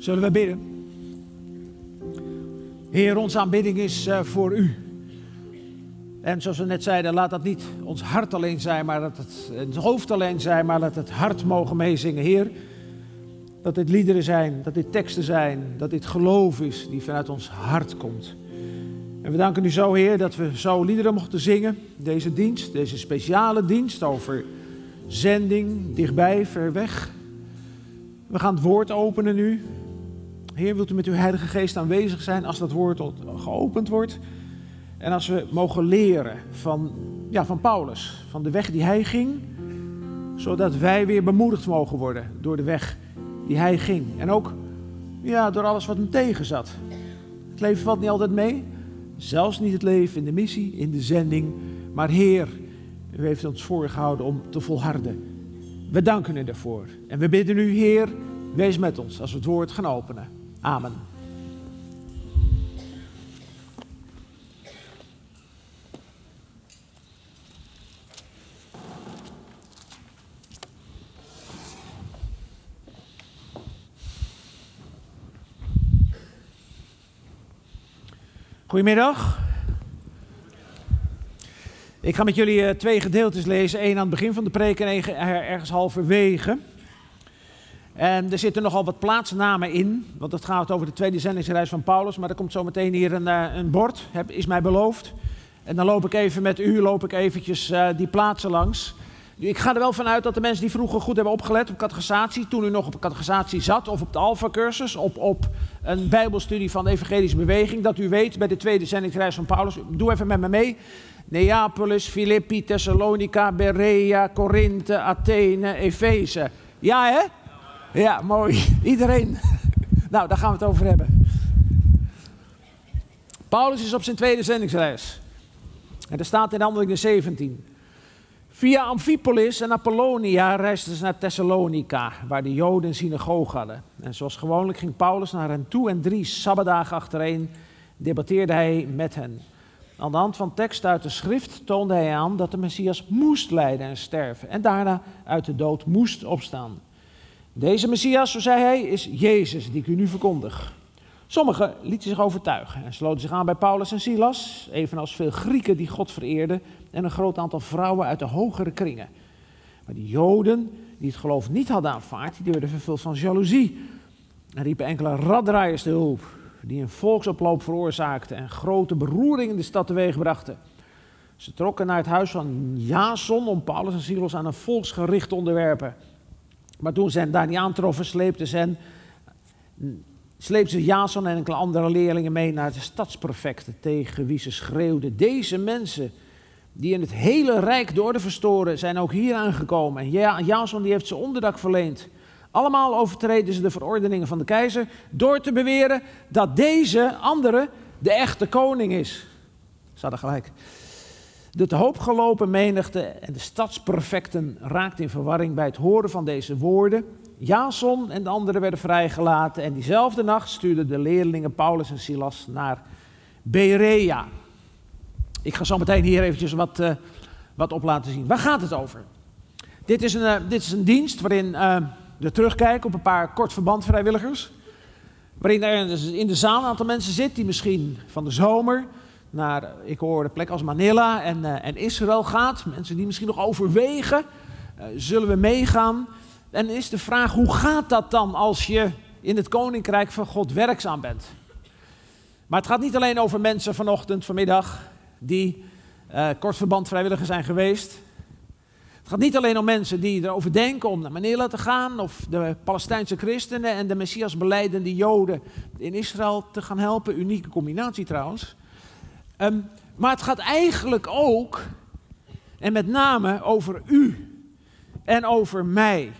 Zullen we bidden? Heer, onze aanbidding is uh, voor u. En zoals we net zeiden, laat dat niet ons hart alleen zijn, maar dat het, het hoofd alleen zijn, maar dat het hart mogen meezingen. Heer, dat dit liederen zijn, dat dit teksten zijn, dat dit geloof is die vanuit ons hart komt. En we danken u zo, Heer, dat we zo liederen mochten zingen. Deze dienst, deze speciale dienst over zending, dichtbij, ver weg. We gaan het woord openen nu. Heer, wilt u met uw Heilige Geest aanwezig zijn als dat woord geopend wordt? En als we mogen leren van, ja, van Paulus, van de weg die hij ging, zodat wij weer bemoedigd mogen worden door de weg die hij ging. En ook ja, door alles wat hem tegen zat. Het leven valt niet altijd mee, zelfs niet het leven in de missie, in de zending. Maar Heer, u heeft ons voorgehouden om te volharden. We danken u daarvoor. En we bidden u, Heer, wees met ons als we het woord gaan openen. Amen. Goedemiddag. Ik ga met jullie eh, twee gedeeltes lezen. Eén aan het begin van de preek en één ergens halverwege. En er zitten nogal wat plaatsnamen in, want het gaat over de tweede zendingsreis van Paulus. Maar er komt zo meteen hier een, eh, een bord, is mij beloofd. En dan loop ik even met u, loop ik eventjes uh, die plaatsen langs. Ik ga er wel vanuit dat de mensen die vroeger goed hebben opgelet op catechisatie, toen u nog op catechisatie zat of op de Alpha-cursus, op, op een bijbelstudie van de evangelische beweging, dat u weet bij de tweede zendingsreis van Paulus, doe even met me mee, Neapolis, Filippi, Thessalonica, Berea, Korinthe, Athene, Efeze. Ja hè? Ja, mooi. Iedereen. Nou, daar gaan we het over hebben. Paulus is op zijn tweede zendingsreis. En er staat in Handelingen 17. Via Amphipolis en Apollonia reisden ze naar Thessalonica, waar de Joden een synagoge hadden. En zoals gewoonlijk ging Paulus naar hen toe en drie sabbatdagen achtereen debatteerde hij met hen. Aan de hand van tekst uit de schrift toonde hij aan dat de Messias moest lijden en sterven en daarna uit de dood moest opstaan. Deze Messias, zo zei hij, is Jezus die ik u nu verkondig. Sommigen lieten zich overtuigen en sloten zich aan bij Paulus en Silas, evenals veel Grieken die God vereerden en een groot aantal vrouwen uit de hogere kringen. Maar die Joden die het geloof niet hadden aanvaard, die werden vervuld van jaloezie en riepen enkele raddraaiers te hulp, die een volksoploop veroorzaakten en grote beroering in de stad teweeg brachten. Ze trokken naar het huis van Jason om Paulus en Silas aan een volksgericht te onderwerpen. Maar toen ze daar niet aantroffen, sleepten ze, ze Jason en enkele andere leerlingen mee naar de stadsprefecten tegen wie ze schreeuwden. Deze mensen die in het hele rijk de orde verstoren, zijn ook hier aangekomen. En ja, Jason die heeft ze onderdak verleend. Allemaal overtreden ze de verordeningen van de keizer door te beweren dat deze andere de echte koning is. Ze hadden gelijk. De te hoop gelopen menigte en de stadsprefecten raakten in verwarring bij het horen van deze woorden. Jason en de anderen werden vrijgelaten en diezelfde nacht stuurden de leerlingen Paulus en Silas naar Berea. Ik ga zo meteen hier eventjes wat, uh, wat op laten zien. Waar gaat het over? Dit is een, uh, dit is een dienst waarin uh, we terugkijken op een paar kort verband vrijwilligers. Waarin er in de zaal een aantal mensen zit die misschien van de zomer naar, ik hoor de plek als Manila en, uh, en Israël gaat. Mensen die misschien nog overwegen, uh, zullen we meegaan? En is de vraag, hoe gaat dat dan als je in het koninkrijk van God werkzaam bent? Maar het gaat niet alleen over mensen vanochtend, vanmiddag, die uh, kort verband vrijwilliger zijn geweest. Het gaat niet alleen om mensen die erover denken om naar Manila te gaan, of de Palestijnse christenen en de Messias beleidende Joden in Israël te gaan helpen. Unieke combinatie trouwens. Um, maar het gaat eigenlijk ook, en met name over u en over mij.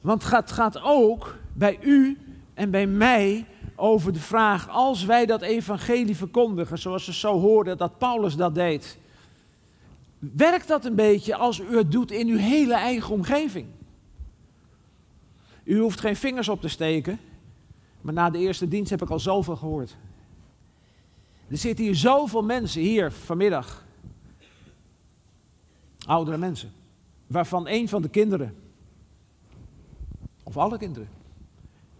Want het gaat, gaat ook bij u en bij mij over de vraag, als wij dat evangelie verkondigen, zoals ze zo hoorden dat Paulus dat deed, werkt dat een beetje als u het doet in uw hele eigen omgeving? U hoeft geen vingers op te steken, maar na de eerste dienst heb ik al zoveel gehoord. Er zitten hier zoveel mensen hier vanmiddag. Oudere mensen. Waarvan een van de kinderen, of alle kinderen,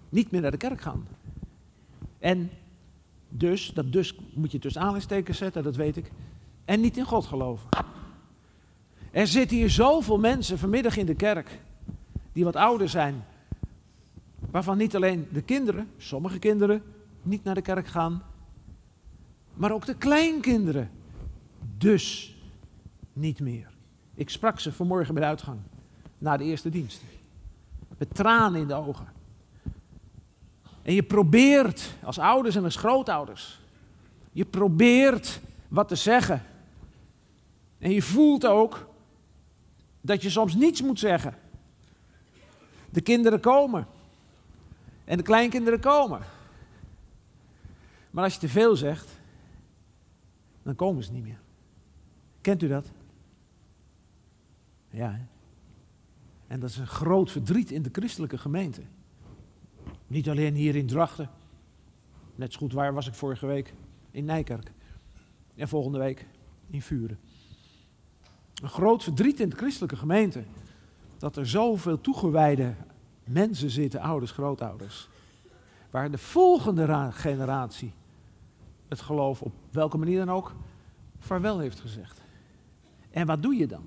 niet meer naar de kerk gaan. En dus, dat dus moet je tussen aanhalingstekens zetten, dat weet ik. En niet in God geloven. Er zitten hier zoveel mensen vanmiddag in de kerk die wat ouder zijn. Waarvan niet alleen de kinderen, sommige kinderen, niet naar de kerk gaan. Maar ook de kleinkinderen. Dus niet meer. Ik sprak ze vanmorgen bij de uitgang. Na de eerste dienst. Met tranen in de ogen. En je probeert, als ouders en als grootouders, je probeert wat te zeggen. En je voelt ook dat je soms niets moet zeggen. De kinderen komen. En de kleinkinderen komen. Maar als je te veel zegt, dan komen ze niet meer. Kent u dat? Ja. En dat is een groot verdriet in de christelijke gemeente. Niet alleen hier in Drachten. Net zo goed waar was ik vorige week? In Nijkerk. En volgende week in Vuren. Een groot verdriet in de christelijke gemeente. Dat er zoveel toegewijde mensen zitten, ouders, grootouders. Waar de volgende generatie het geloof op welke manier dan ook vaarwel heeft gezegd. En wat doe je dan?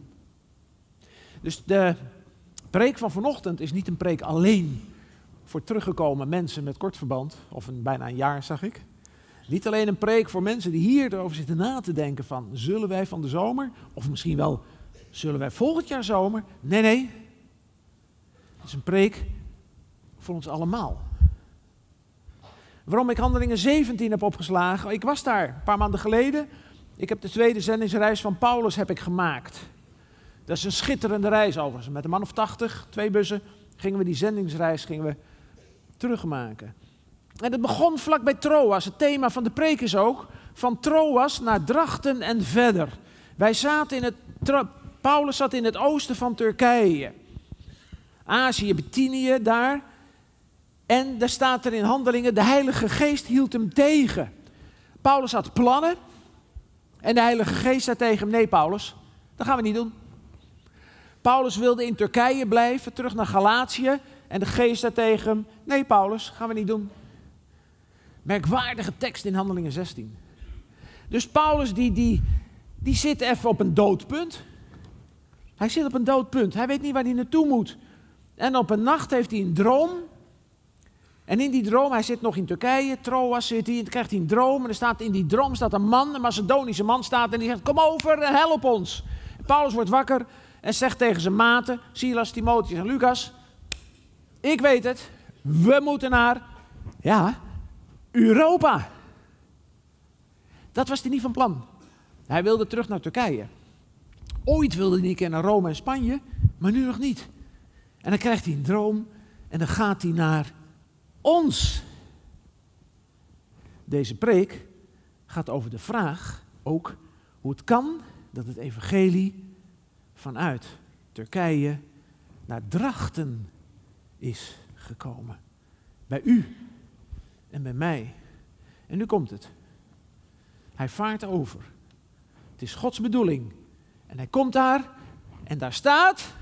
Dus de preek van vanochtend is niet een preek alleen voor teruggekomen mensen met kort verband, of een, bijna een jaar zag ik. Niet alleen een preek voor mensen die hier erover zitten na te denken van, zullen wij van de zomer, of misschien wel, zullen wij volgend jaar zomer? Nee, nee. Het is een preek voor ons allemaal. Waarom ik Handelingen 17 heb opgeslagen? Ik was daar een paar maanden geleden. Ik heb de tweede zendingsreis van Paulus heb ik gemaakt. Dat is een schitterende reis overigens. Met een man of tachtig, twee bussen, gingen we die zendingsreis gingen we terugmaken. En het begon vlak bij Troas. Het thema van de preek is ook van Troas naar Drachten en verder. Wij zaten in het, Paulus zat in het oosten van Turkije. Azië, Bithynië daar. En daar staat er in handelingen, de Heilige Geest hield hem tegen. Paulus had plannen. En de Heilige Geest zei tegen hem, nee Paulus, dat gaan we niet doen. Paulus wilde in Turkije blijven, terug naar Galatië. En de geest zei tegen hem, nee Paulus, gaan we niet doen. Merkwaardige tekst in Handelingen 16. Dus Paulus die, die, die zit even op een doodpunt. Hij zit op een doodpunt. Hij weet niet waar hij naartoe moet. En op een nacht heeft hij een droom. En in die droom, hij zit nog in Turkije, Troas zit hij, en krijgt hij een droom. En er staat in die droom staat een man, een Macedonische man staat en die zegt, kom over en help ons. Paulus wordt wakker en zegt tegen zijn maten, Silas, Timotheus en Lucas, ik weet het, we moeten naar, ja, Europa. Dat was hij niet van plan. Hij wilde terug naar Turkije. Ooit wilde hij een naar Rome en Spanje, maar nu nog niet. En dan krijgt hij een droom en dan gaat hij naar ons. Deze preek gaat over de vraag ook hoe het kan dat het evangelie vanuit Turkije naar Drachten is gekomen. Bij u en bij mij. En nu komt het. Hij vaart over. Het is Gods bedoeling. En hij komt daar en daar staat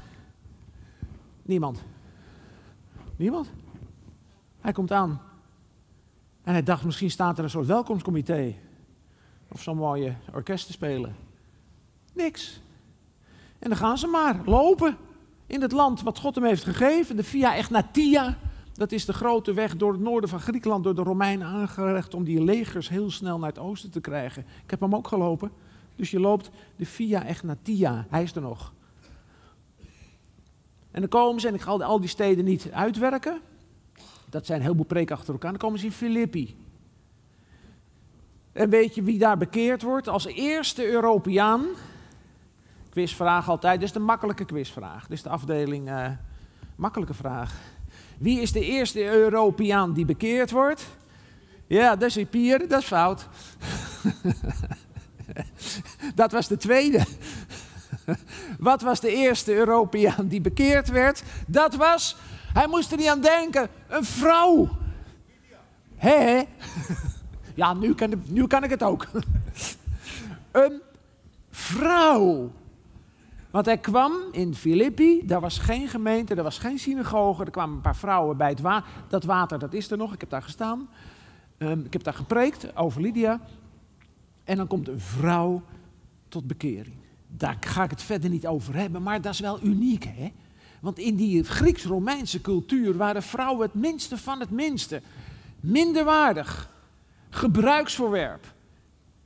niemand. Niemand. Hij komt aan. En hij dacht, misschien staat er een soort welkomstcomité. Of zo'n mooie orkest te spelen. Niks. En dan gaan ze maar lopen in het land wat God hem heeft gegeven. De Via Egnatia. Dat is de grote weg door het noorden van Griekenland, door de Romeinen aangelegd om die legers heel snel naar het oosten te krijgen. Ik heb hem ook gelopen. Dus je loopt de Via Egnatia. Hij is er nog. En dan komen ze, en ik ga al die steden niet uitwerken. Dat zijn een heleboel preken achter elkaar. Dan komen ze in Filippi. En weet je wie daar bekeerd wordt? Als eerste Europeaan. Quizvraag altijd. Dit is de makkelijke quizvraag. Dit is de afdeling uh, makkelijke vraag. Wie is de eerste Europeaan die bekeerd wordt? Ja, dat is Pier, dat is fout. dat was de tweede. Wat was de eerste Europeaan die bekeerd werd? Dat was hij moest er niet aan denken. Een vrouw. Hé? Ja, nu kan, nu kan ik het ook. Een vrouw. Want hij kwam in Filippi, daar was geen gemeente, er was geen synagoge, er kwamen een paar vrouwen bij het water. Dat water, dat is er nog, ik heb daar gestaan. Ehm, ik heb daar gepreekt over Lydia. En dan komt een vrouw tot bekering. Daar ga ik het verder niet over hebben, maar dat is wel uniek, hè? Want in die Grieks-Romeinse cultuur waren vrouwen het minste van het minste. Minderwaardig. Gebruiksvoorwerp.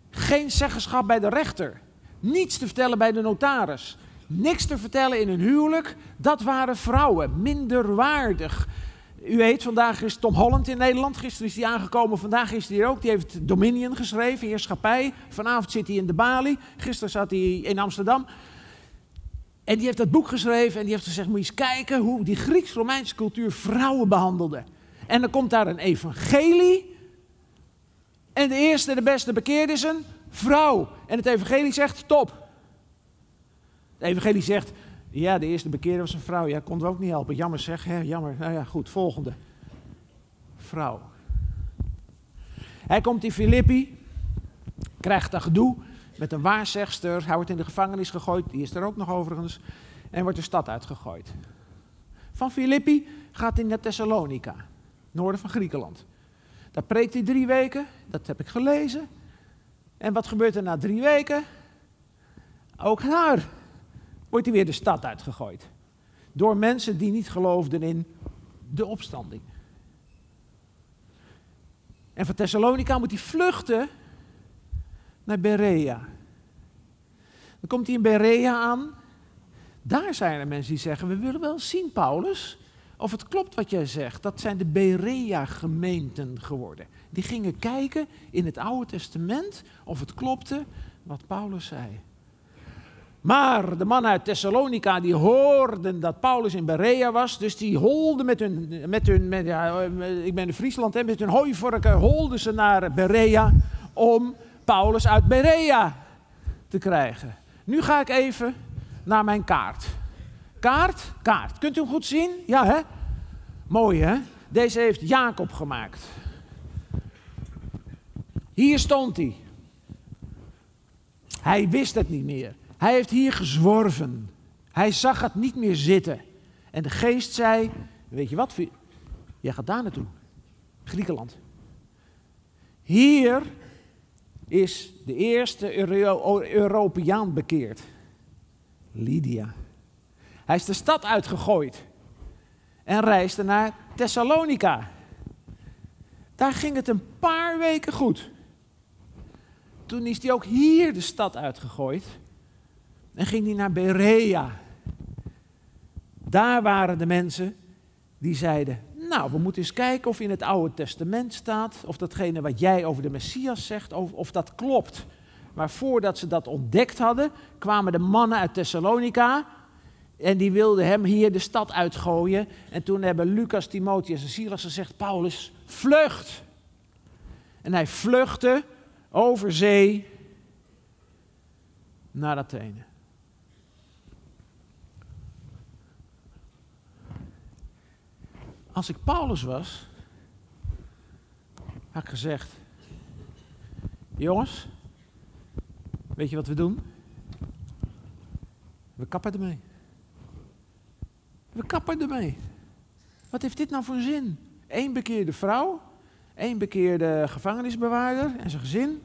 Geen zeggenschap bij de rechter. Niets te vertellen bij de notaris. Niks te vertellen in een huwelijk. Dat waren vrouwen. Minderwaardig. U weet, vandaag is Tom Holland in Nederland. Gisteren is hij aangekomen, vandaag is hij hier ook. Die heeft Dominion geschreven, heerschappij. Vanavond zit hij in de Bali. Gisteren zat hij in Amsterdam. En die heeft dat boek geschreven en die heeft gezegd: moet je eens kijken hoe die Grieks-Romeinse cultuur vrouwen behandelde. En dan komt daar een evangelie. En de eerste, de beste bekeerd is een vrouw. En het evangelie zegt: top. Het evangelie zegt: ja, de eerste bekeerde was een vrouw. Ja, kon we ook niet helpen. Jammer zeg, hè? jammer. Nou ja, goed, volgende. Vrouw. Hij komt in Filippi, krijgt een gedoe met een waarzegster. Hij wordt in de gevangenis gegooid, die is er ook nog overigens. En wordt de stad uitgegooid. Van Filippi gaat hij naar Thessalonica, noorden van Griekenland. Daar preekt hij drie weken, dat heb ik gelezen. En wat gebeurt er na drie weken? Ook daar wordt hij weer de stad uitgegooid. Door mensen die niet geloofden in de opstanding. En van Thessalonica moet hij vluchten naar Berea. Dan komt hij in Berea aan. Daar zijn er mensen die zeggen: We willen wel zien, Paulus, of het klopt wat jij zegt. Dat zijn de Berea-gemeenten geworden. Die gingen kijken in het Oude Testament of het klopte wat Paulus zei. Maar de mannen uit Thessalonica die hoorden dat Paulus in Berea was, dus die holden met hun, met hun met, ja, ik ben in Friesland, hè, met hun hooivorken holden ze naar Berea om Paulus uit Berea te krijgen. Nu ga ik even naar mijn kaart. Kaart, kaart. Kunt u hem goed zien? Ja, hè? Mooi, hè? Deze heeft Jacob gemaakt. Hier stond hij. Hij wist het niet meer. Hij heeft hier gezworven. Hij zag het niet meer zitten. En de geest zei: Weet je wat? Jij gaat daar naartoe. Griekenland. Hier is de eerste Euro Europeaan bekeerd. Lydia. Hij is de stad uitgegooid en reisde naar Thessalonica. Daar ging het een paar weken goed. Toen is hij ook hier de stad uitgegooid en ging hij naar Berea. Daar waren de mensen die zeiden: Nou, we moeten eens kijken of in het Oude Testament staat, of datgene wat jij over de Messias zegt, of, of dat klopt. Maar voordat ze dat ontdekt hadden, kwamen de mannen uit Thessalonica en die wilden hem hier de stad uitgooien. En toen hebben Lucas, Timotheus en Silas gezegd: Paulus, vlucht! En hij vluchtte over zee naar Athene. Als ik Paulus was, had ik gezegd: Jongens, weet je wat we doen? We kappen ermee. We kappen ermee. Wat heeft dit nou voor zin? Eén bekeerde vrouw, één bekeerde gevangenisbewaarder en zijn gezin.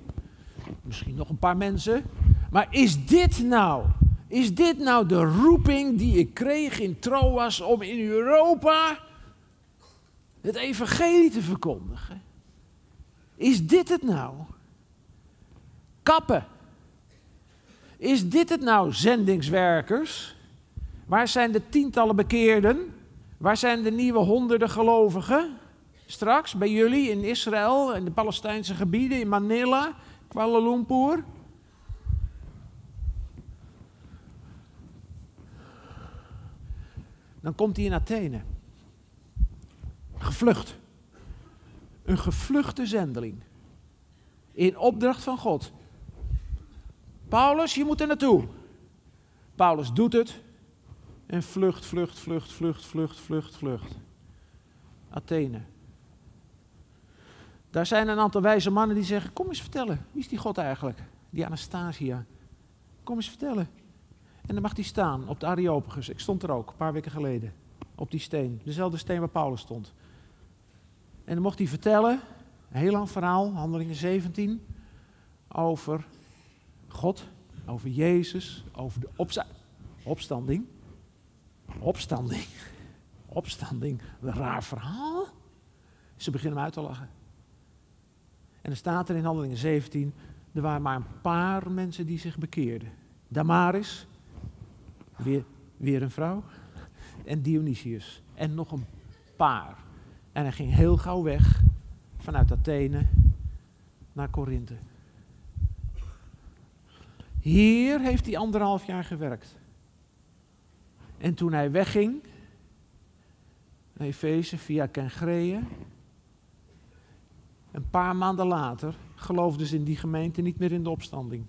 Misschien nog een paar mensen. Maar is dit nou, is dit nou de roeping die ik kreeg in Troas om in Europa het evangelie te verkondigen? Is dit het nou? Kappen. Is dit het nou, zendingswerkers? Waar zijn de tientallen bekeerden? Waar zijn de nieuwe honderden gelovigen? Straks bij jullie in Israël, in de Palestijnse gebieden, in Manila, Kuala Lumpur. Dan komt hij in Athene. Gevlucht. Een gevluchte zendeling. In opdracht van God. Paulus, je moet er naartoe. Paulus doet het. En vlucht, vlucht, vlucht, vlucht, vlucht, vlucht, vlucht. Athene. Daar zijn een aantal wijze mannen die zeggen: Kom eens vertellen, wie is die God eigenlijk? Die Anastasia. Kom eens vertellen. En dan mag hij staan op de Areopagus. Ik stond er ook, een paar weken geleden. Op die steen. Dezelfde steen waar Paulus stond. En dan mocht hij vertellen, een heel lang verhaal, handelingen 17, over God, over Jezus, over de opstanding. Opstanding. Opstanding. Een raar verhaal. Ze beginnen hem uit te lachen. En er staat er in Handelingen 17, er waren maar een paar mensen die zich bekeerden. Damaris, weer, weer een vrouw, en Dionysius. En nog een paar. En hij ging heel gauw weg vanuit Athene naar Korinthe. Hier heeft hij anderhalf jaar gewerkt. En toen hij wegging, naar Efeze via Kengreeën, een paar maanden later geloofden ze in die gemeente niet meer in de opstanding.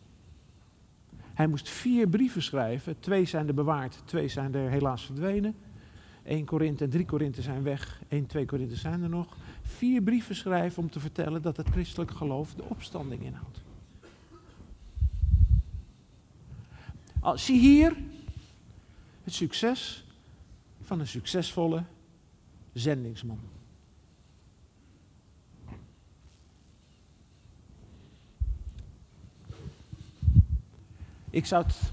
Hij moest vier brieven schrijven. Twee zijn er bewaard, twee zijn er helaas verdwenen. 1 Korinthe en 3 Korinthe zijn weg, 1, 2 Korinthe zijn er nog. Vier brieven schrijven om te vertellen dat het christelijk geloof de opstanding inhoudt. Al, zie hier het succes van een succesvolle zendingsman. Ik zou het.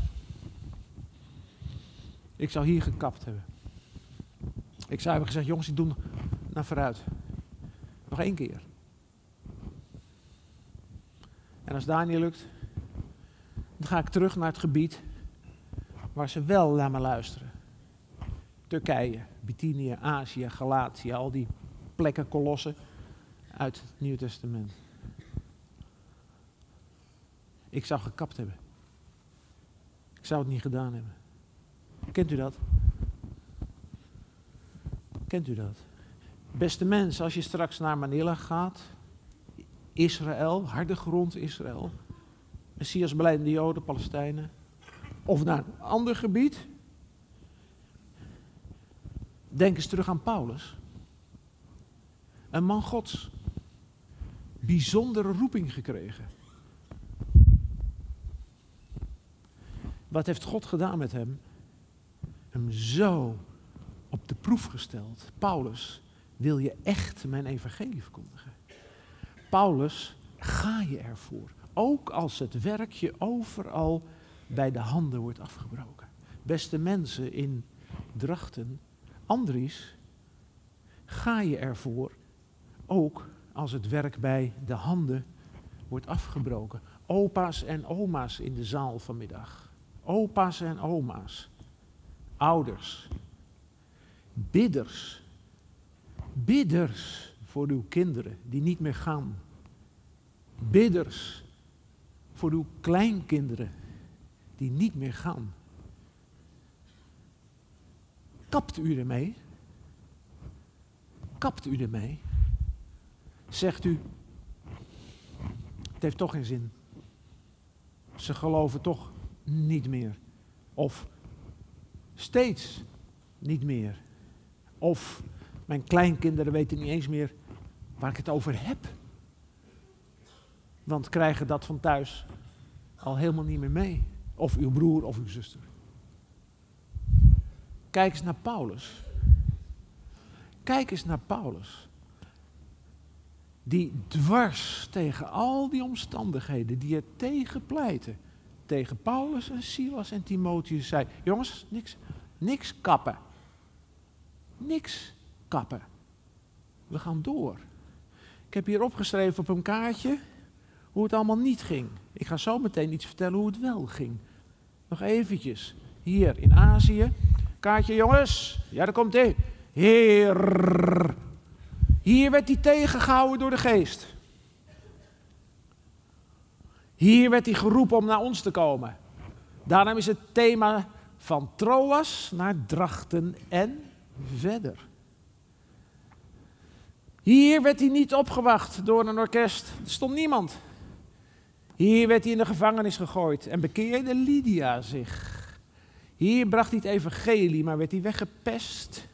Ik zou hier gekapt hebben. Ik zou hebben gezegd: jongens, ik doe naar vooruit. Nog één keer. En als daar niet lukt, dan ga ik terug naar het gebied waar ze wel naar me luisteren. Turkije, Bithynië, Azië, Galatië, al die plekken, kolossen uit het Nieuwe Testament. Ik zou gekapt hebben. Ik zou het niet gedaan hebben. Kent u dat? Kent u dat? Beste mensen, als je straks naar Manila gaat, Israël, harde grond Israël, Messias beleidende Joden, Palestijnen, of naar een ander gebied, denk eens terug aan Paulus. Een man Gods, bijzondere roeping gekregen. Wat heeft God gedaan met hem? Hem zo op de proef gesteld. Paulus, wil je echt mijn evangelie verkondigen? Paulus, ga je ervoor. Ook als het werkje overal bij de handen wordt afgebroken. Beste mensen in Drachten, Andries, ga je ervoor. Ook als het werk bij de handen wordt afgebroken. Opa's en oma's in de zaal vanmiddag opa's en oma's, ouders, bidders, bidders voor uw kinderen die niet meer gaan, bidders voor uw kleinkinderen die niet meer gaan. Kapt u ermee? Kapt u ermee? Zegt u, het heeft toch geen zin. Ze geloven toch niet meer. Of steeds niet meer. Of mijn kleinkinderen weten niet eens meer waar ik het over heb. Want krijgen dat van thuis al helemaal niet meer mee. Of uw broer of uw zuster. Kijk eens naar Paulus. Kijk eens naar Paulus. Die dwars tegen al die omstandigheden die er tegen pleiten tegen Paulus en Silas en Timotheus zei: Jongens, niks, niks kappen. Niks kappen. We gaan door. Ik heb hier opgeschreven op een kaartje hoe het allemaal niet ging. Ik ga zo meteen iets vertellen hoe het wel ging. Nog eventjes. Hier in Azië. Kaartje jongens. Ja, daar komt hij. Heer. Hier werd hij tegengehouden door de geest. Hier werd hij geroepen om naar ons te komen. Daarom is het thema van Troas naar Drachten en verder. Hier werd hij niet opgewacht door een orkest. Er stond niemand. Hier werd hij in de gevangenis gegooid en bekeerde Lydia zich. Hier bracht hij het evangelie, maar werd hij weggepest.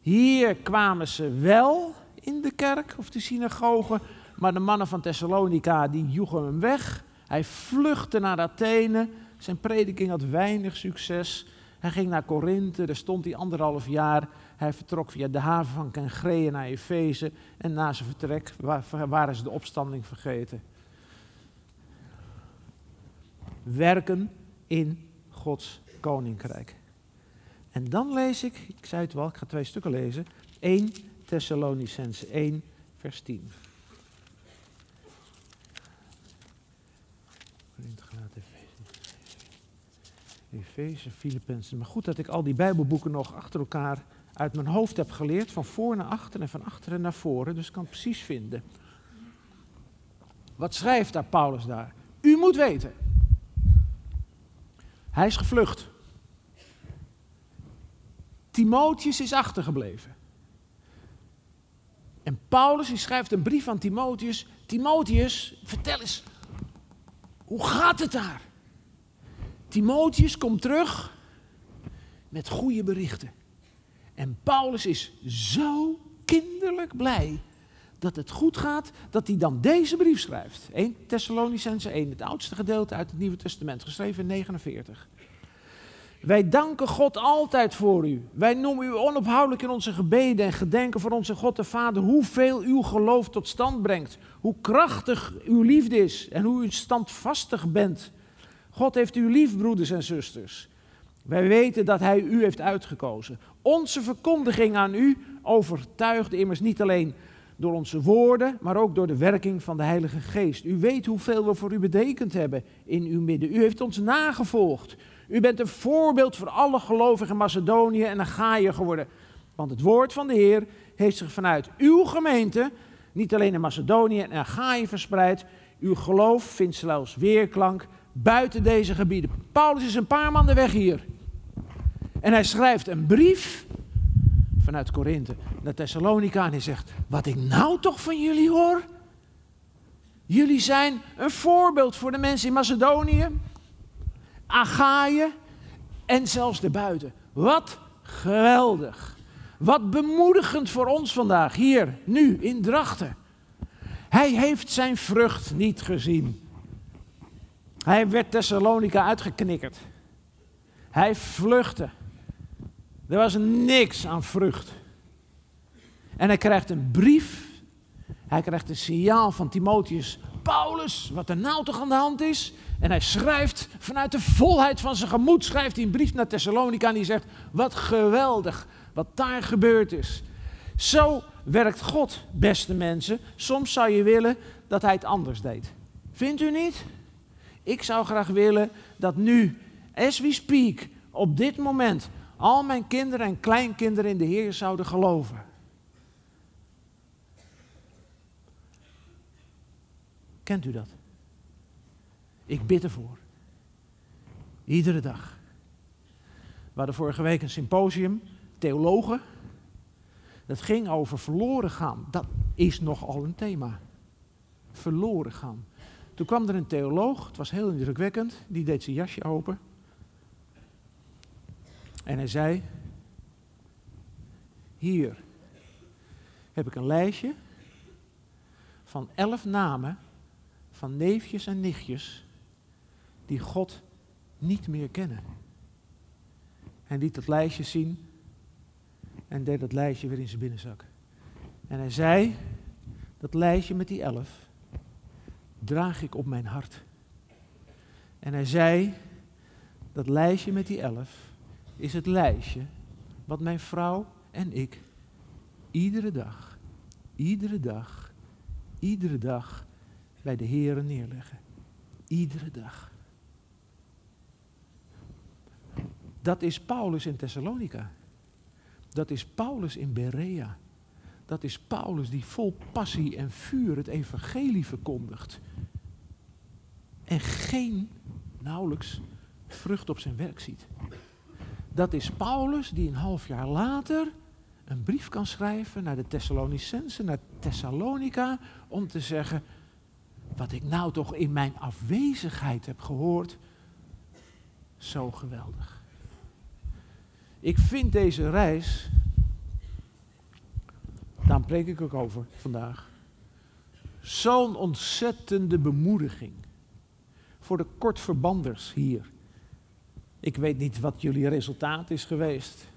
Hier kwamen ze wel in de kerk of de synagoge, maar de mannen van Thessalonica, die joegen hem weg. Hij vluchtte naar Athene, Zijn prediking had weinig succes. Hij ging naar Korinthe, daar stond hij anderhalf jaar. Hij vertrok via de haven van Kengrea naar Efeze. En na zijn vertrek waren ze de opstanding vergeten. Werken in Gods koninkrijk. En dan lees ik, ik zei het wel, ik ga twee stukken lezen. 1 Thessalonicense 1, vers 10. Efeze, Filippenzen. Maar goed dat ik al die Bijbelboeken nog achter elkaar uit mijn hoofd heb geleerd. Van voor naar achter en van achteren naar voren. Dus ik kan precies vinden. Wat schrijft daar Paulus daar? U moet weten. Hij is gevlucht. Timotheus is achtergebleven. En Paulus die schrijft een brief aan Timotheus. Timotheus, vertel eens, hoe gaat het daar? Timotheus komt terug met goede berichten. En Paulus is zo kinderlijk blij dat het goed gaat, dat hij dan deze brief schrijft. 1 Thessalonicense 1, het oudste gedeelte uit het Nieuwe Testament, geschreven in 49. Wij danken God altijd voor u. Wij noemen u onophoudelijk in onze gebeden en gedenken voor onze God de Vader hoeveel uw geloof tot stand brengt. Hoe krachtig uw liefde is en hoe u standvastig bent. God heeft u lief, broeders en zusters. Wij weten dat Hij u heeft uitgekozen. Onze verkondiging aan u overtuigt immers niet alleen door onze woorden, maar ook door de werking van de Heilige Geest. U weet hoeveel we voor u betekend hebben in uw midden. U heeft ons nagevolgd. U bent een voorbeeld voor alle gelovigen Macedonië en Achaïe geworden. Want het woord van de Heer heeft zich vanuit uw gemeente, niet alleen in Macedonië en Achaïe verspreid, uw geloof vindt zelfs weerklank buiten deze gebieden. Paulus is een paar maanden weg hier. En hij schrijft een brief vanuit Korinthe naar Thessalonica en hij zegt, wat ik nou toch van jullie hoor, jullie zijn een voorbeeld voor de mensen in Macedonië, Achaïe en zelfs de buiten. Wat geweldig. Wat bemoedigend voor ons vandaag, hier, nu, in Drachten. Hij heeft zijn vrucht niet gezien. Hij werd Thessalonica uitgeknikkerd. Hij vluchtte. Er was niks aan vrucht. En hij krijgt een brief. Hij krijgt een signaal van Timotheus. Paulus, wat er nou toch aan de hand is? En hij schrijft vanuit de volheid van zijn gemoed, schrijft hij een brief naar Thessalonica en die zegt, wat geweldig wat daar gebeurd is. Zo werkt God, beste mensen. Soms zou je willen dat hij het anders deed. Vindt u niet? Ik zou graag willen dat nu, as we speak, op dit moment, al mijn kinderen en kleinkinderen in de Heer zouden geloven. Kent u dat? Ik bid ervoor. Iedere dag. We hadden vorige week een symposium, theologen. Dat ging over verloren gaan. Dat is nogal een thema. Verloren gaan. Toen kwam er een theoloog, het was heel indrukwekkend, die deed zijn jasje open. En hij zei, hier heb ik een lijstje van elf namen van neefjes en nichtjes die God niet meer kennen. Hij liet dat lijstje zien en deed dat lijstje weer in zijn binnenzak. En hij zei, dat lijstje met die elf draag ik op mijn hart. En hij zei, dat lijstje met die elf is het lijstje wat mijn vrouw en ik iedere dag, iedere dag, iedere dag bij de Heeren neerleggen. Iedere dag. Dat is Paulus in Thessalonica. Dat is Paulus in Berea. Dat is Paulus die vol passie en vuur het evangelie verkondigt. En geen, nauwelijks, vrucht op zijn werk ziet. Dat is Paulus die een half jaar later een brief kan schrijven naar de Thessalonicensen, naar Thessalonica, om te zeggen, wat ik nou toch in mijn afwezigheid heb gehoord, zo geweldig. Ik vind deze reis, daar preek ik ook over vandaag, zo'n ontzettende bemoediging voor de kortverbanders hier. Ik weet niet wat jullie resultaat is geweest.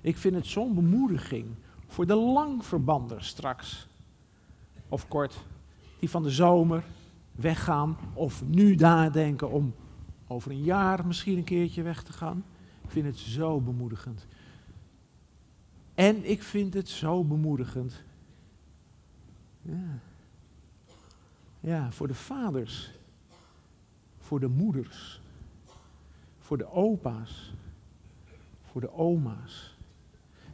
Ik vind het zo'n bemoediging voor de langverbanders straks. Of kort, die van de zomer weggaan of nu nadenken om over een jaar misschien een keertje weg te gaan. Ik vind het zo bemoedigend. En ik vind het zo bemoedigend. Ja. Ja, voor de vaders. Voor de moeders. Voor de opa's. Voor de oma's.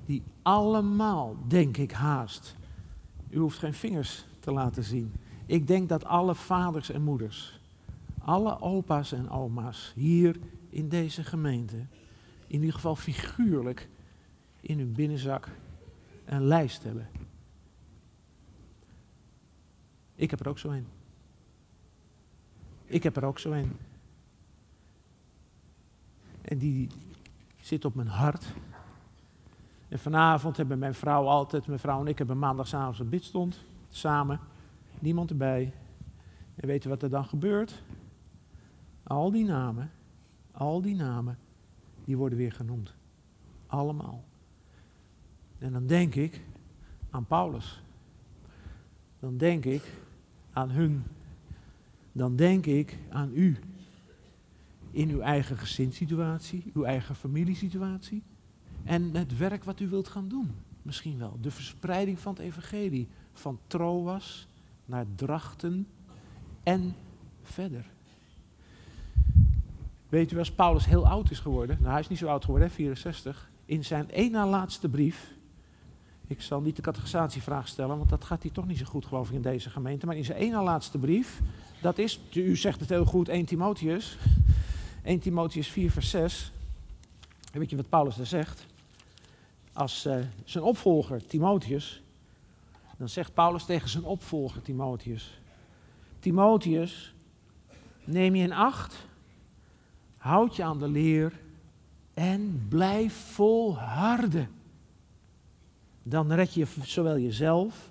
Die allemaal, denk ik haast. U hoeft geen vingers te laten zien. Ik denk dat alle vaders en moeders, alle opa's en oma's hier in deze gemeente, in ieder geval figuurlijk, in hun binnenzak een lijst hebben. Ik heb er ook zo een. Ik heb er ook zo een. En die zit op mijn hart. En vanavond hebben mijn vrouw altijd, mijn vrouw en ik hebben maandagavond een bidstond samen. Niemand erbij. En weet je wat er dan gebeurt? Al die namen, al die namen, die worden weer genoemd. Allemaal. En dan denk ik aan Paulus. Dan denk ik aan hun. Dan denk ik aan u. In uw eigen gezinssituatie, uw eigen familiesituatie. En het werk wat u wilt gaan doen. Misschien wel. De verspreiding van het evangelie. Van Troas naar Drachten en verder. Weet u, als Paulus heel oud is geworden, nou hij is niet zo oud geworden, hè, 64, in zijn één na laatste brief, ik zal niet de categorisatievraag stellen, want dat gaat hij toch niet zo goed geloof ik in deze gemeente, maar in zijn één na laatste brief, dat is, u zegt het heel goed, 1 Timotheus, 1 Timotheus 4 vers 6, en weet je wat Paulus daar zegt? Als uh, zijn opvolger Timotheus dan zegt Paulus tegen zijn opvolger Timotheus: Timotheus, neem je in acht, houd je aan de leer en blijf volharden. Dan red je zowel jezelf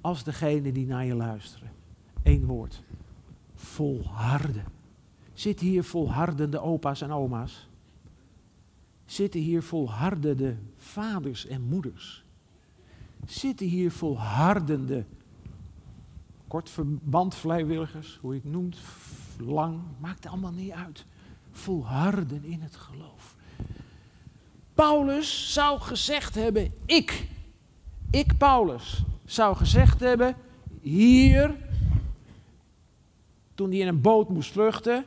als degene die naar je luisteren. Eén woord: volharden. Zitten hier volhardende opa's en oma's? Zitten hier volhardende vaders en moeders? zitten hier volhardende, kort verbandvrijwilligers, hoe je het noemt, lang, maakt allemaal niet uit. Volharden in het geloof. Paulus zou gezegd hebben, ik, ik Paulus, zou gezegd hebben, hier, toen hij in een boot moest vluchten,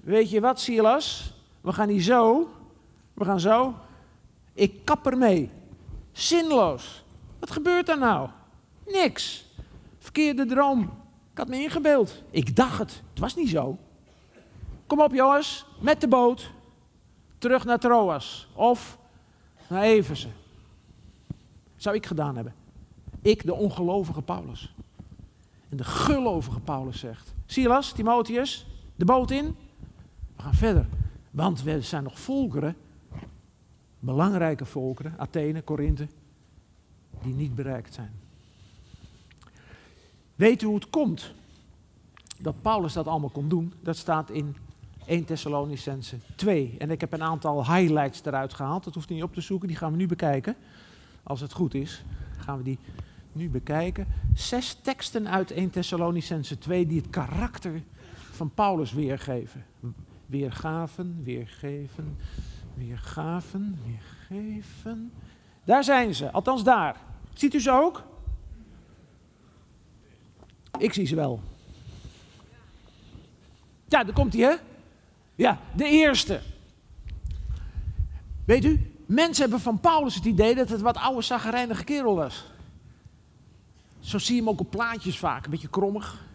weet je wat Silas, we gaan hier zo, we gaan zo, ik kap ermee. Zinloos. Wat gebeurt er nou? Niks. Verkeerde droom. Ik had me ingebeeld. Ik dacht het. Het was niet zo. Kom op jongens, met de boot. Terug naar Troas. Of naar Eversen. Zou ik gedaan hebben. Ik, de ongelovige Paulus. En de gelovige Paulus zegt. Silas, Timotheus, de boot in. We gaan verder. Want we zijn nog volkeren belangrijke volkeren, Athene, Korinthe, die niet bereikt zijn. Weet u hoe het komt dat Paulus dat allemaal kon doen? Dat staat in 1 Thessalonicense 2. En ik heb een aantal highlights eruit gehaald. Dat hoeft u niet op te zoeken, die gaan we nu bekijken. Als het goed is, gaan we die nu bekijken. Zes teksten uit 1 Thessalonicense 2 die het karakter van Paulus weergeven. Weergaven, weergeven, Weergaven, weergeven. Daar zijn ze, althans daar. Ziet u ze ook? Ik zie ze wel. Ja, daar komt hij, hè? Ja, de eerste. Weet u, mensen hebben van Paulus het idee dat het wat oude zaggerijnige kerel was. Zo zie je hem ook op plaatjes vaak, een beetje krommig.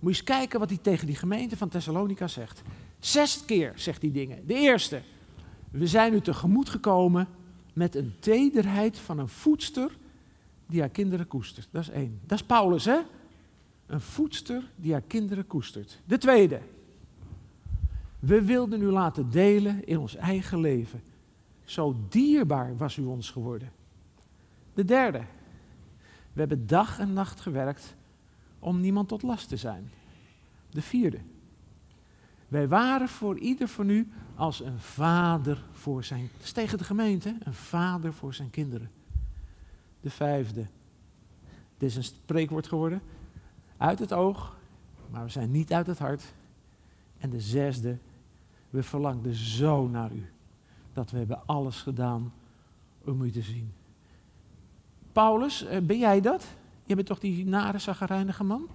Moet je eens kijken wat hij tegen die gemeente van Thessalonica zegt. Zes keer zegt hij dingen. De eerste, we zijn u tegemoet gekomen met een tederheid van een voedster die haar kinderen koestert. Dat is één. Dat is Paulus, hè? Een voedster die haar kinderen koestert. De tweede. We wilden u laten delen in ons eigen leven. Zo dierbaar was u ons geworden. De derde. We hebben dag en nacht gewerkt om niemand tot last te zijn. De vierde. Wij waren voor ieder van u als een vader voor zijn... Dat is tegen de gemeente, een vader voor zijn kinderen. De vijfde. Dit is een spreekwoord geworden. Uit het oog, maar we zijn niet uit het hart. En de zesde. We verlangden zo naar u. Dat we hebben alles gedaan om u te zien. Paulus, eh, ben jij dat? Je bent toch die nare, zaggerijnige man?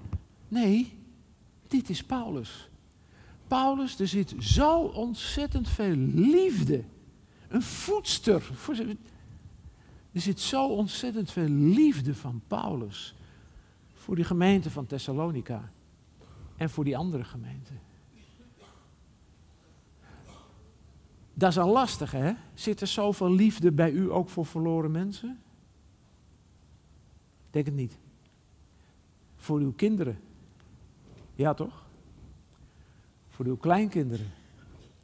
Nee, dit is Paulus. Paulus, er zit zo ontzettend veel liefde. Een voedster. Er zit zo ontzettend veel liefde van Paulus voor die gemeente van Thessalonica en voor die andere gemeenten. Dat is al lastig, hè? Zit er zoveel liefde bij u ook voor verloren mensen? Denk het niet. Voor uw kinderen. Ja, toch? Voor uw kleinkinderen.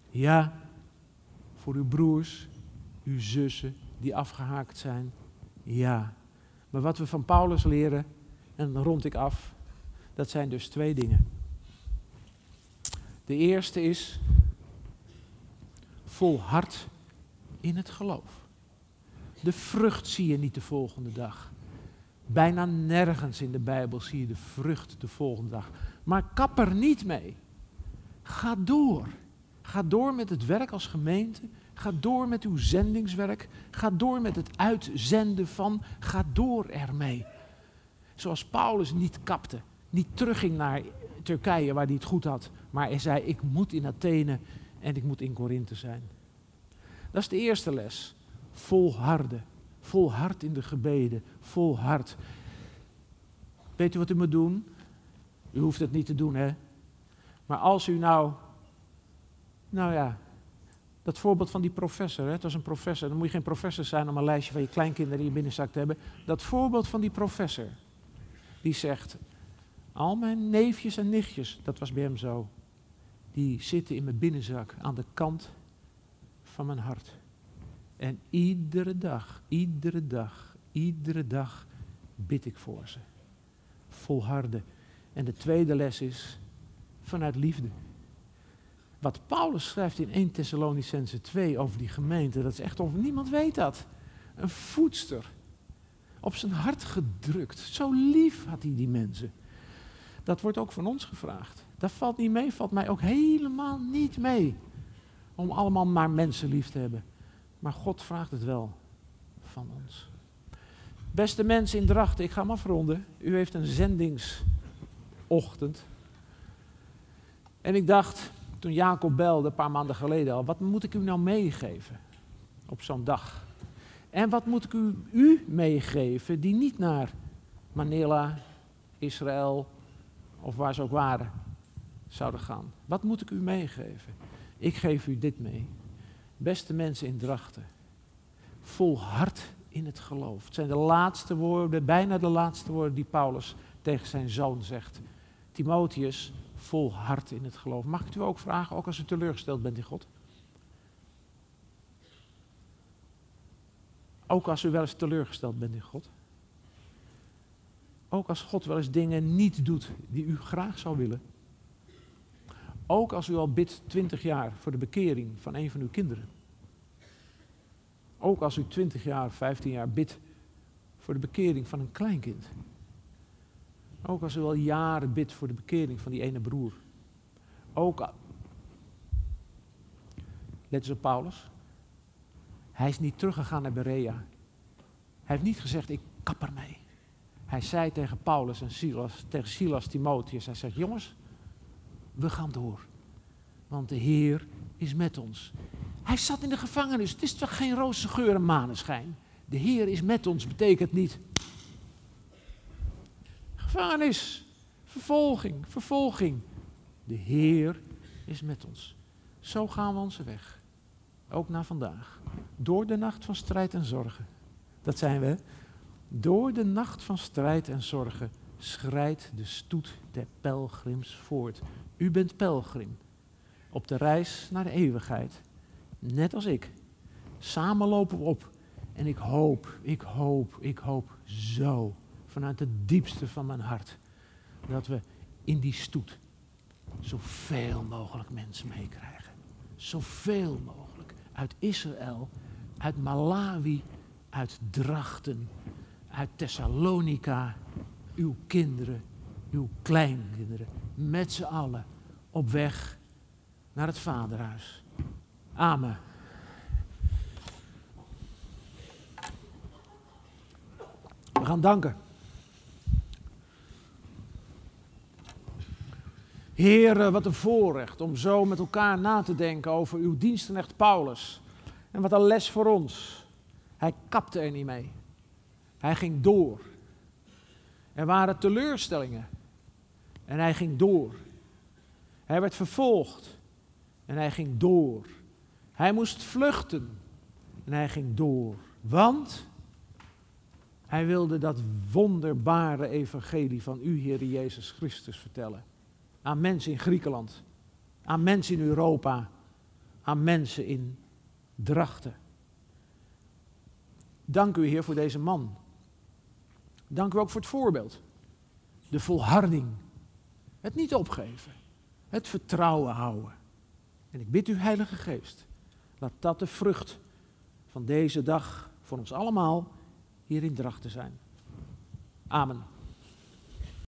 Ja. Voor uw broers, uw zussen die afgehaakt zijn. Ja. Maar wat we van Paulus leren, en dan rond ik af, dat zijn dus twee dingen. De eerste is volhard in het geloof. De vrucht zie je niet de volgende dag. Bijna nergens in de Bijbel zie je de vrucht de volgende dag. Maar kap er niet mee. Ga door. Ga door met het werk als gemeente. Ga door met uw zendingswerk. Ga door met het uitzenden van. Ga door ermee. Zoals Paulus niet kapte. Niet terugging naar Turkije waar hij het goed had. Maar hij zei: Ik moet in Athene en ik moet in Korinthe zijn. Dat is de eerste les. Volharden. Volhard in de gebeden. Volhard. Weet u wat u moet doen? U hoeft het niet te doen, hè? Maar als u nou, nou ja, dat voorbeeld van die professor, hè, het was een professor, dan moet je geen professor zijn om een lijstje van je kleinkinderen in je binnenzak te hebben. Dat voorbeeld van die professor, die zegt, al mijn neefjes en nichtjes, dat was bij hem zo, die zitten in mijn binnenzak aan de kant van mijn hart. En iedere dag, iedere dag, iedere dag bid ik voor ze. Volharden. En de tweede les is vanuit liefde. Wat Paulus schrijft in 1 Thessalonicense 2 over die gemeente, dat is echt of niemand weet dat. Een voedster. Op zijn hart gedrukt. Zo lief had hij die mensen. Dat wordt ook van ons gevraagd. Dat valt niet mee, valt mij ook helemaal niet mee. Om allemaal maar mensen lief te hebben. Maar God vraagt het wel van ons. Beste mensen in Drachten, ik ga hem afronden. U heeft een zendingsochtend. En ik dacht, toen Jacob belde, een paar maanden geleden al, wat moet ik u nou meegeven op zo'n dag? En wat moet ik u, u meegeven die niet naar Manila, Israël of waar ze ook waren zouden gaan? Wat moet ik u meegeven? Ik geef u dit mee. Beste mensen in Drachten, volhard in het geloof. Het zijn de laatste woorden, bijna de laatste woorden die Paulus tegen zijn zoon zegt. Timotheus, volhard in het geloof. Mag ik u ook vragen, ook als u teleurgesteld bent in God? Ook als u wel eens teleurgesteld bent in God? Ook als God wel eens dingen niet doet die u graag zou willen? Ook als u al bidt 20 jaar voor de bekering van een van uw kinderen. Ook als u 20 jaar, 15 jaar bidt voor de bekering van een kleinkind. Ook als u al jaren bidt voor de bekering van die ene broer. Ook. Let eens op Paulus. Hij is niet teruggegaan naar Berea. Hij heeft niet gezegd: Ik kap ermee. Hij zei tegen Paulus en Silas, tegen Silas Timotheus: Hij zegt: Jongens, we gaan door. Want de Heer is met ons. Hij zat in de gevangenis. Het is toch geen roze geur en maneschijn? De Heer is met ons betekent niet. Gevangenis, vervolging, vervolging. De Heer is met ons. Zo gaan we onze weg. Ook naar vandaag. Door de nacht van strijd en zorgen. Dat zijn we. Door de nacht van strijd en zorgen schrijdt de stoet der pelgrims voort. U bent pelgrim op de reis naar de eeuwigheid. Net als ik. Samen lopen we op. En ik hoop, ik hoop, ik hoop zo vanuit het diepste van mijn hart dat we in die stoet zoveel mogelijk mensen meekrijgen. Zoveel mogelijk. Uit Israël, uit Malawi, uit Drachten, uit Thessalonica. Uw kinderen, uw kleinkinderen, met z'n allen op weg naar het Vaderhuis. Amen. We gaan danken. Heer, wat een voorrecht om zo met elkaar na te denken over uw dienstenecht Paulus. En wat een les voor ons. Hij kapte er niet mee. Hij ging door. Er waren teleurstellingen. En hij ging door. Hij werd vervolgd. En hij ging door. Hij moest vluchten. En hij ging door. Want hij wilde dat wonderbare evangelie van u, Heer Jezus Christus, vertellen. Aan mensen in Griekenland. Aan mensen in Europa. Aan mensen in Drachten. Dank u, Heer, voor deze man. Dank u ook voor het voorbeeld. De volharding. Het niet opgeven. Het vertrouwen houden. En ik bid u, Heilige Geest, laat dat de vrucht van deze dag voor ons allemaal hier in Drachten zijn. Amen.